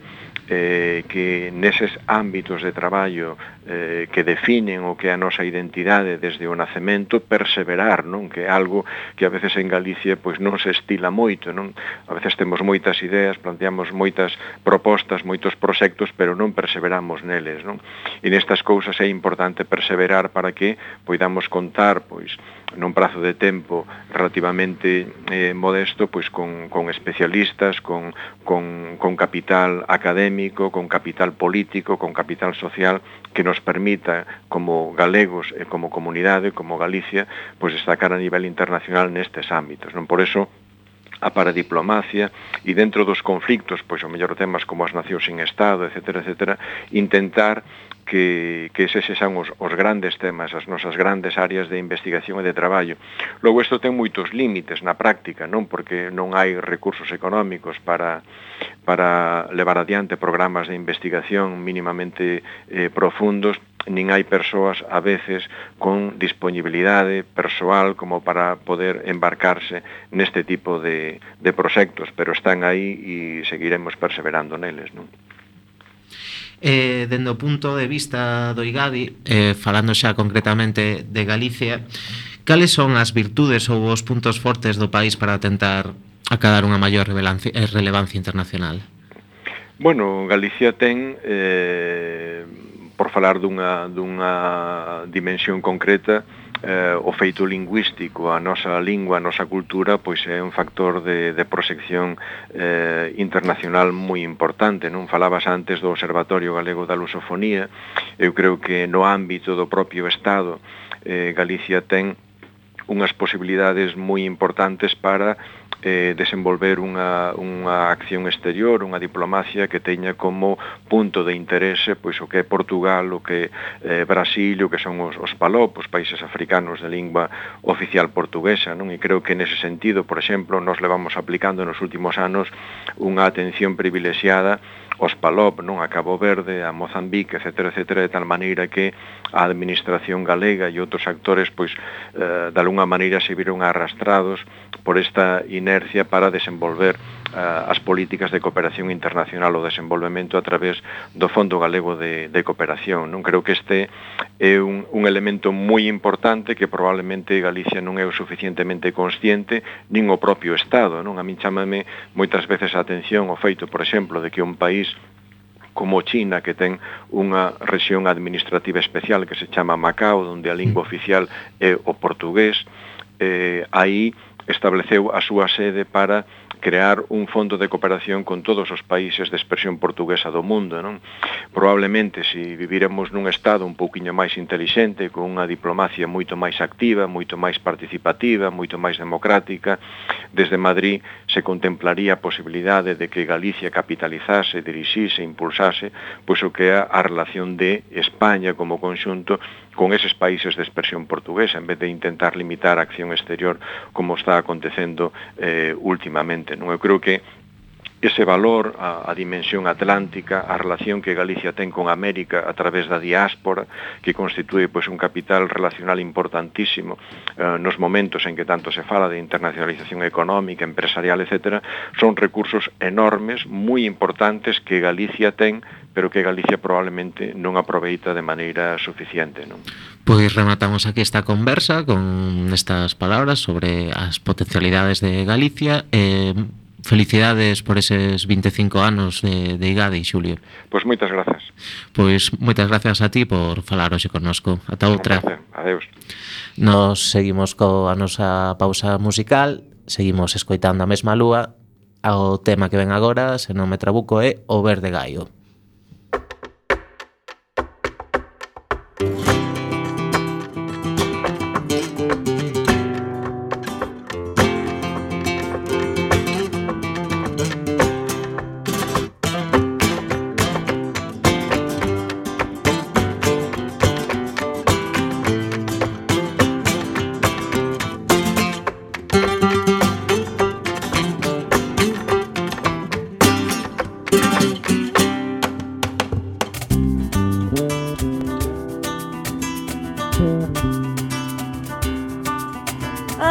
eh, que neses ámbitos de traballo eh, que definen o que é a nosa identidade desde o nacemento, perseverar, non? Que é algo que a veces en Galicia pois non se estila moito, non? A veces temos moitas ideas, planteamos moitas propostas, moitos proxectos, pero non perseveramos neles, non? E nestas cousas é importante perseverar para que poidamos contar, pois, nun prazo de tempo relativamente eh, modesto, pois con, con especialistas, con, con, con capital académico, con capital político, con capital social, que nos permita como galegos e como comunidade, como Galicia, pois destacar a nivel internacional nestes ámbitos. Non por eso a paradiplomacia e dentro dos conflictos, pois o mellor temas como as nacións sin Estado, etc., etc., intentar que, que eses son os, os grandes temas, as nosas grandes áreas de investigación e de traballo. Logo, isto ten moitos límites na práctica, non porque non hai recursos económicos para, para levar adiante programas de investigación mínimamente eh, profundos, nin hai persoas a veces con disponibilidade persoal como para poder embarcarse neste tipo de, de proxectos, pero están aí e seguiremos perseverando neles, non? Eh, dende o punto de vista do IGADI, eh, falando xa concretamente de Galicia, cales son as virtudes ou os puntos fortes do país para tentar acadar unha maior eh, relevancia internacional? Bueno, Galicia ten, eh, por falar dunha, dunha dimensión concreta, eh, o feito lingüístico, a nosa lingua, a nosa cultura, pois é un factor de, de proxección eh, internacional moi importante. Non falabas antes do Observatorio Galego da Lusofonía, eu creo que no ámbito do propio Estado eh, Galicia ten unhas posibilidades moi importantes para eh, desenvolver unha, unha acción exterior, unha diplomacia que teña como punto de interese pois o que é Portugal, o que é eh, Brasil, o que son os, os palop, os países africanos de lingua oficial portuguesa, non? E creo que nese sentido, por exemplo, nos levamos aplicando nos últimos anos unha atención privilexiada os Palop, non a Cabo Verde, a Mozambique, etc., etc., de tal maneira que a administración galega e outros actores, pois, eh, de alguna maneira se viron arrastrados por esta inercia para desenvolver eh, as políticas de cooperación internacional o desenvolvemento a través do Fondo Galego de, de Cooperación. Non creo que este é un, un elemento moi importante que probablemente Galicia non é o suficientemente consciente nin o propio Estado. Non? A min chamame moitas veces a atención o feito, por exemplo, de que un país como China, que ten unha rexión administrativa especial que se chama Macao, onde a lingua mm. oficial é o portugués, eh, aí estableceu a súa sede para crear un fondo de cooperación con todos os países de expresión portuguesa do mundo, non? Probablemente se viviremos nun estado un pouquiño máis intelixente, con unha diplomacia moito máis activa, moito máis participativa, moito máis democrática, desde Madrid se contemplaría a posibilidade de que Galicia capitalizase, dirixise, impulsase, pois o que é a relación de España como conxunto con eses países de expresión portuguesa en vez de intentar limitar a acción exterior como está acontecendo eh, últimamente. Non? Eu creo que ese valor, a, a dimensión atlántica, a relación que Galicia ten con América a través da diáspora, que constitúe pois, un capital relacional importantísimo eh, nos momentos en que tanto se fala de internacionalización económica, empresarial, etc., son recursos enormes, moi importantes que Galicia ten, pero que Galicia probablemente non aproveita de maneira suficiente. Non? Pois rematamos aquí esta conversa con estas palabras sobre as potencialidades de Galicia. Eh, Felicidades por eses 25 anos de, de IGADE, Xulio. Pois moitas grazas. Pois moitas grazas a ti por falar hoxe connosco. Ata outra. Adeus. Nos seguimos coa nosa pausa musical, seguimos escoitando a mesma lúa, ao tema que ven agora, se non me trabuco, é O Verde Gaio.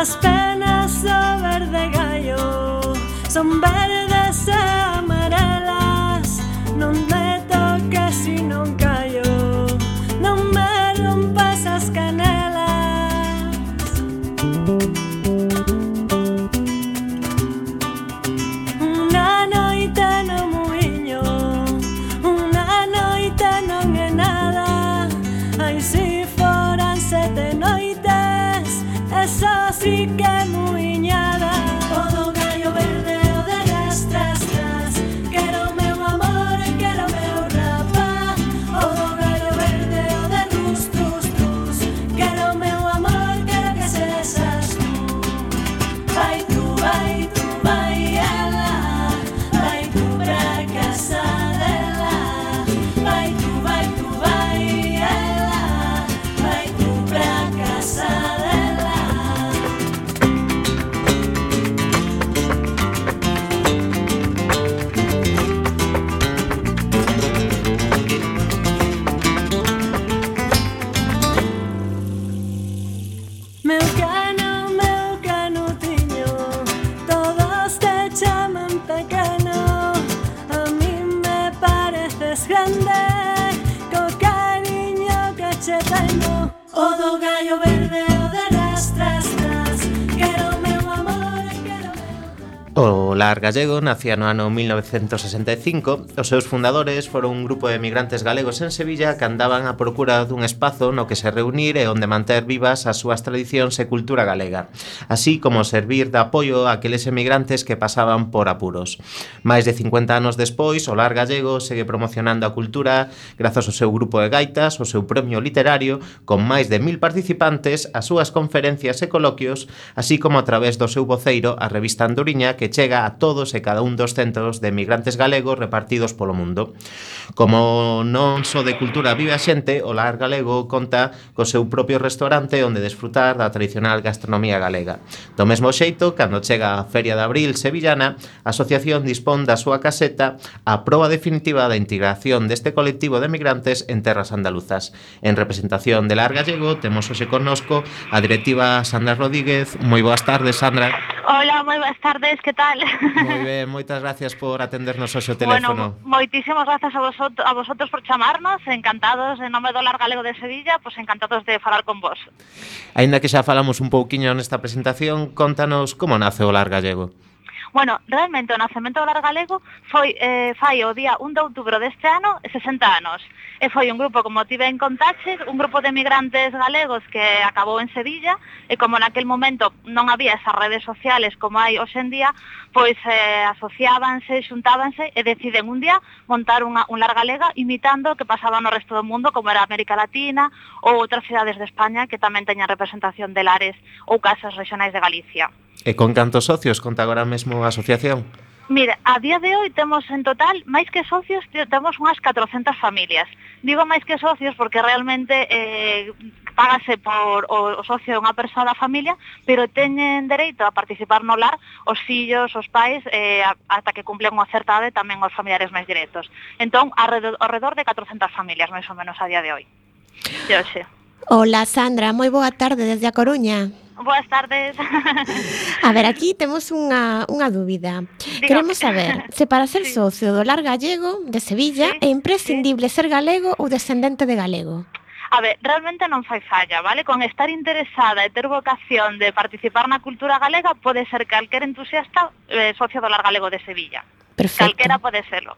suspect. Pilar Gallego nacía no ano 1965. Os seus fundadores foron un grupo de emigrantes galegos en Sevilla que andaban a procura dun espazo no que se reunir e onde manter vivas as súas tradicións e cultura galega, así como servir de apoio a aqueles emigrantes que pasaban por apuros. Máis de 50 anos despois, o Lar Gallego segue promocionando a cultura grazas ao seu grupo de gaitas, o seu premio literario, con máis de mil participantes, as súas conferencias e coloquios, así como a través do seu voceiro, a revista Andoriña que chega a todos todos e cada un dos centros de migrantes galegos repartidos polo mundo. Como non só de cultura vive a xente, o Lar Galego conta co seu propio restaurante onde desfrutar da tradicional gastronomía galega. Do mesmo xeito, cando chega a Feria de Abril Sevillana, a asociación dispón da súa caseta a proba definitiva da integración deste colectivo de migrantes en terras andaluzas. En representación de Lar Gallego, temos hoxe connosco a directiva Sandra Rodríguez. Moi boas tardes, Sandra. Hola, moi boas tardes, que tal? Moi ben, moitas gracias por atendernos o teléfono. Bueno, moitísimas gracias a, vosot a vosotros por chamarnos, encantados, en nome do Lar Galego de Sevilla, pois pues encantados de falar con vos. Ainda que xa falamos un pouquiño nesta presentación, contanos como nace o Lar Gallego. Bueno, realmente o nacemento do Lar Galego foi, eh, fai o día 1 de outubro deste ano 60 anos. E foi un grupo, como tive en contaxe, un grupo de migrantes galegos que acabou en Sevilla, e como naquel momento non había esas redes sociales como hai hoxendía, pois eh, asociábanse, xuntábanse e deciden un día montar unha, un Lar Galega imitando o que pasaba no resto do mundo, como era América Latina ou outras cidades de España que tamén teñan representación de lares ou casas regionais de Galicia. E con cantos socios conta agora mesmo a asociación? Mira, a día de hoy temos en total, máis que socios, temos unhas 400 familias. Digo máis que socios porque realmente eh, págase por o, o socio de unha persoa da familia, pero teñen dereito a participar no lar os fillos, os pais, eh, ata que cumplen unha certa edade tamén os familiares máis directos. Entón, alrededor, alrededor de 400 familias, máis ou menos, a día de hoy. De hoxe. Hola Sandra, moi boa tarde desde a Coruña. Boas tardes. a ver, aquí temos unha, unha dúbida. Digo. Queremos saber se para ser sí. socio do Lar Gallego de Sevilla sí. é imprescindible sí. ser galego ou descendente de galego. A ver, realmente non fai falla, vale? Con estar interesada e ter vocación de participar na cultura galega pode ser calquer entusiasta eh, socio do Lar Galego de Sevilla. Perfecto. Calquera pode serlo.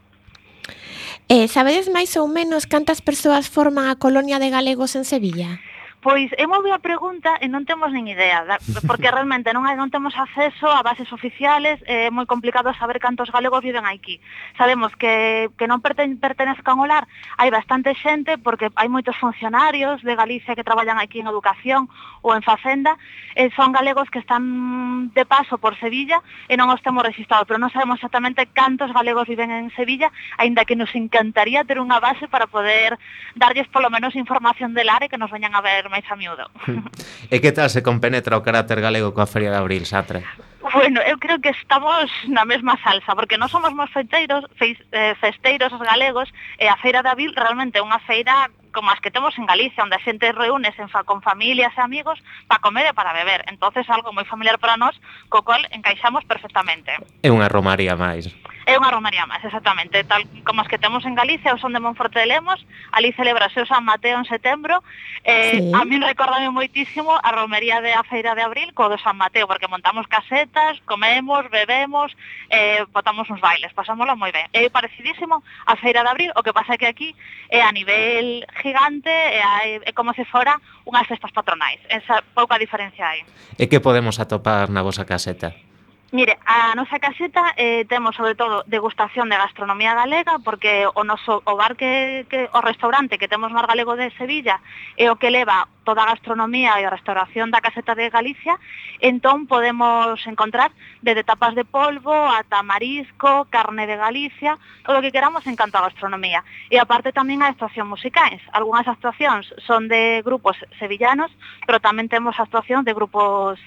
Eh, sabedes máis ou menos cantas persoas forman a colonia de galegos en Sevilla? Pois é moi boa pregunta e non temos nin idea, porque realmente non, hai, non temos acceso a bases oficiales, é moi complicado saber cantos galegos viven aquí. Sabemos que, que non perten, pertenezcan ao lar, hai bastante xente, porque hai moitos funcionarios de Galicia que traballan aquí en educación ou en facenda, e son galegos que están de paso por Sevilla e non os temos registrados, pero non sabemos exactamente cantos galegos viven en Sevilla, aínda que nos encantaría ter unha base para poder darlles polo menos información del área que nos veñan a ver máis a miúdo. Hmm. e que tal se compenetra o carácter galego coa Feria de Abril, Satre? Bueno, eu creo que estamos na mesma salsa, porque non somos máis festeiros, feis, eh, festeiros os galegos, e a Feira de Abril realmente é unha feira como as que temos en Galicia, onde a xente reúne en fa, con familias e amigos para comer e para beber. entonces algo moi familiar para nós, co cual encaixamos perfectamente. É unha romaría máis. É unha romaría máis, exactamente, tal como as que temos en Galicia, o son de Monforte de Lemos, ali celebrase o San Mateo en setembro, eh, sí. a min recordame moitísimo a romería de a Feira de Abril co do San Mateo, porque montamos casetas, comemos, bebemos, eh, botamos uns bailes, pasámoslo moi ben. É parecidísimo a Feira de Abril, o que pasa que aquí é a nivel gigante, é, a, é como se fora unhas festas patronais, esa pouca diferencia hai. E que podemos atopar na vosa caseta? Mire, a nosa caseta eh, temos sobre todo degustación de gastronomía galega porque o noso o bar que, que o restaurante que temos no galego de Sevilla é o que leva toda a gastronomía e a restauración da caseta de Galicia, entón podemos encontrar desde tapas de polvo ata marisco, carne de Galicia, todo o que queramos en canto a gastronomía. E aparte tamén a actuación musicais. Algunhas actuacións son de grupos sevillanos, pero tamén temos actuacións de grupos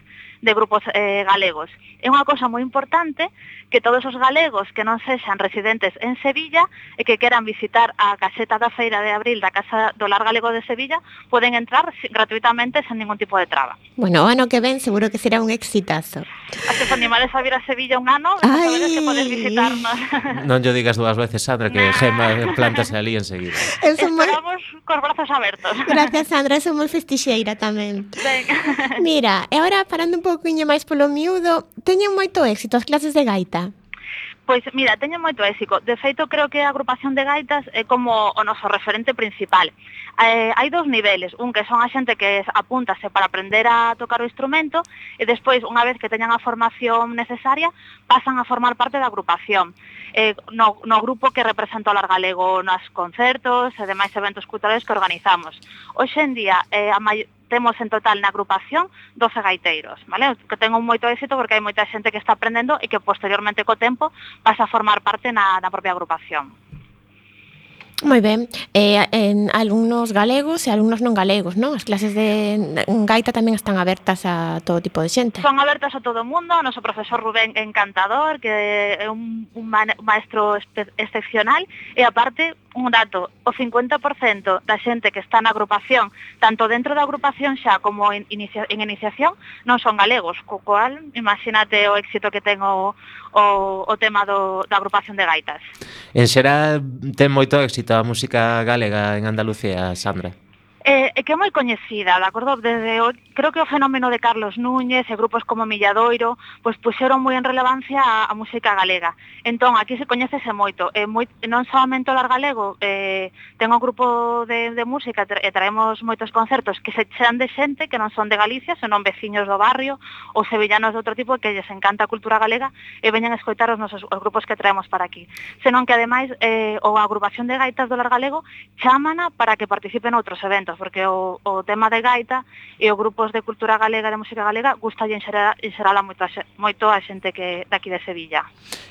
de grupos eh, galegos. É unha cosa moi importante que todos os galegos que non sexan residentes en Sevilla e que queran visitar a caseta da Feira de Abril da Casa do Lar Galego de Sevilla poden entrar gratuitamente sen ningún tipo de traba. Bueno, o ano que ven seguro que será un exitazo. Así que os animales a vir a Sevilla un ano, Ay. que podes visitarnos. Non yo digas dúas veces, Sandra, que nah. Gemma plantase ali enseguida. Estamos moi... cos brazos abertos. Gracias, Sandra, somos festixeira tamén. Ben. Mira, e agora parando un pouco pouquiño máis polo miúdo, teñen moito éxito as clases de gaita? Pois, mira, teñen moito éxito. De feito, creo que a agrupación de gaitas é como o noso referente principal. Eh, hai dous niveles. Un que son a xente que apúntase para aprender a tocar o instrumento e despois, unha vez que teñan a formación necesaria, pasan a formar parte da agrupación. Eh, no, no grupo que representa o Lar Galego nos concertos e demais eventos culturales que organizamos. Hoxe en día, eh, a mai, temos en total na agrupación 12 gaiteiros, vale? Que ten un moito éxito porque hai moita xente que está aprendendo e que posteriormente co tempo pasa a formar parte na, na propia agrupación. Moi ben, eh, en alumnos galegos e alumnos non galegos, non? As clases de gaita tamén están abertas a todo tipo de xente. Son abertas a todo o mundo, o noso profesor Rubén Encantador, que é un, un maestro excepcional, e aparte un dato, o 50% da xente que está na agrupación, tanto dentro da agrupación xa como en, inicia, en iniciación, non son galegos, co cual, imagínate o éxito que ten o, o, o tema do, da agrupación de gaitas. En xeral ten moito éxito a música galega en Andalucía, Sandra eh, que é moi coñecida, de acordo? Desde o, creo que o fenómeno de Carlos Núñez e grupos como Milladoiro, pois puxeron moi en relevancia a, a música galega. Entón, aquí se coñecese moito, e moi, non solamente o lar galego, eh, ten un grupo de, de música e traemos moitos concertos que se chean de xente que non son de Galicia, senón veciños do barrio ou sevillanos de outro tipo que lles encanta a cultura galega e veñan a escoitar os nosos os grupos que traemos para aquí. Senón que ademais eh, o agrupación de gaitas do lar galego chamana para que participen outros eventos, porque o, o tema de gaita e os grupos de cultura galega, de música galega, gusta en, xeral, en xeral a moito, a, moito a xente que daqui de Sevilla.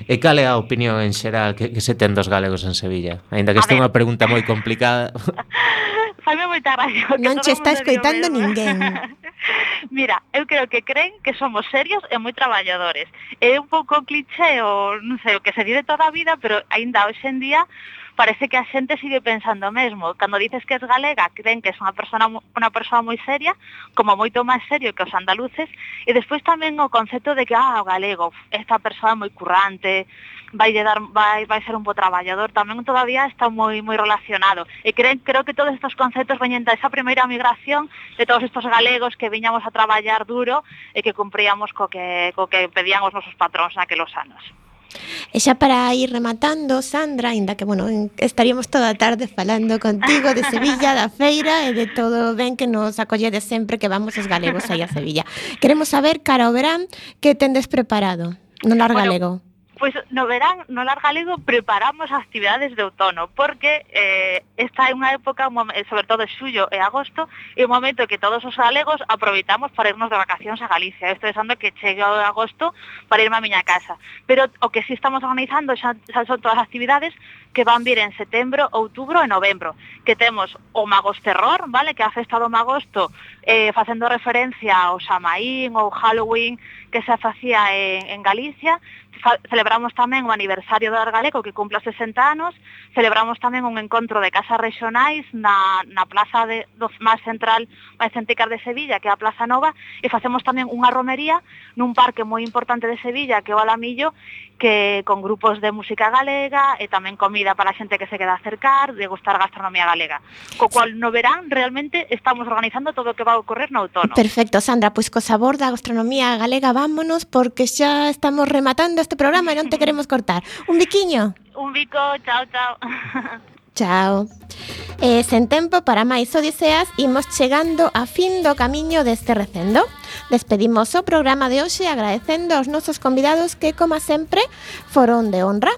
E cal é a opinión en xeral que, que se ten dos galegos en Sevilla? Ainda que este é unha pregunta moi complicada. Faime moita gracia. Non che está escoitando ninguén. Mira, eu creo que creen que somos serios e moi traballadores. É un pouco cliché, ou non sei, o que se di de toda a vida, pero aínda hoxe en día parece que a xente sigue pensando o mesmo. Cando dices que es galega, creen que es unha persona unha persoa moi seria, como moito máis serio que os andaluces, e despois tamén o concepto de que, ah, o galego, esta persoa é moi currante, vai de dar vai vai ser un bo traballador, tamén todavía está moi moi relacionado. E creen, creo que todos estos conceptos veñen da esa primeira migración de todos estos galegos que viñamos a traballar duro e que cumpríamos co que co que pedían os nosos patróns naquelos anos. Eh, e xa para ir rematando, Sandra, ainda que, bueno, estaríamos toda a tarde falando contigo de Sevilla, da feira e eh, de todo o ben que nos acolledes sempre que vamos os galegos aí a Sevilla. Queremos saber, cara ao verán, que tendes preparado no Lar Galego. Pois no verán, no Lar Galego, preparamos actividades de outono, porque eh, esta é unha época, eh, sobre todo xullo e agosto, é un momento que todos os galegos aproveitamos para irnos de vacacións a Galicia. Estou pensando que chegue o agosto para irme a miña casa. Pero o que si sí estamos organizando xa, xa son todas as actividades que van vir en setembro, outubro e novembro, que temos o Magos Terror, vale, que a festa do Magosto eh, facendo referencia ao Xamaín ou Halloween que se facía en, en Galicia, celebramos tamén o aniversario do Argaleco que cumpla 60 anos, celebramos tamén un encontro de casas rexionais na, na plaza de, do máis central máis centicar de Sevilla, que é a Plaza Nova, e facemos tamén unha romería nun parque moi importante de Sevilla, que é o Alamillo, que con grupos de música galega e tamén comida para a xente que se queda a acercar, degustar gastronomía galega. Co cual no verán realmente estamos organizando todo o que va a ocorrer no outono. Perfecto, Sandra, pois co sabor da gastronomía galega vámonos porque xa estamos rematando este programa e non te queremos cortar. Un biquiño. Un bico, chao, chao. Chao. Eh, e sen tempo para máis odiseas imos chegando a fin do camiño deste recendo. Despedimos o programa de hoxe agradecendo aos nosos convidados que, como sempre, foron de honra.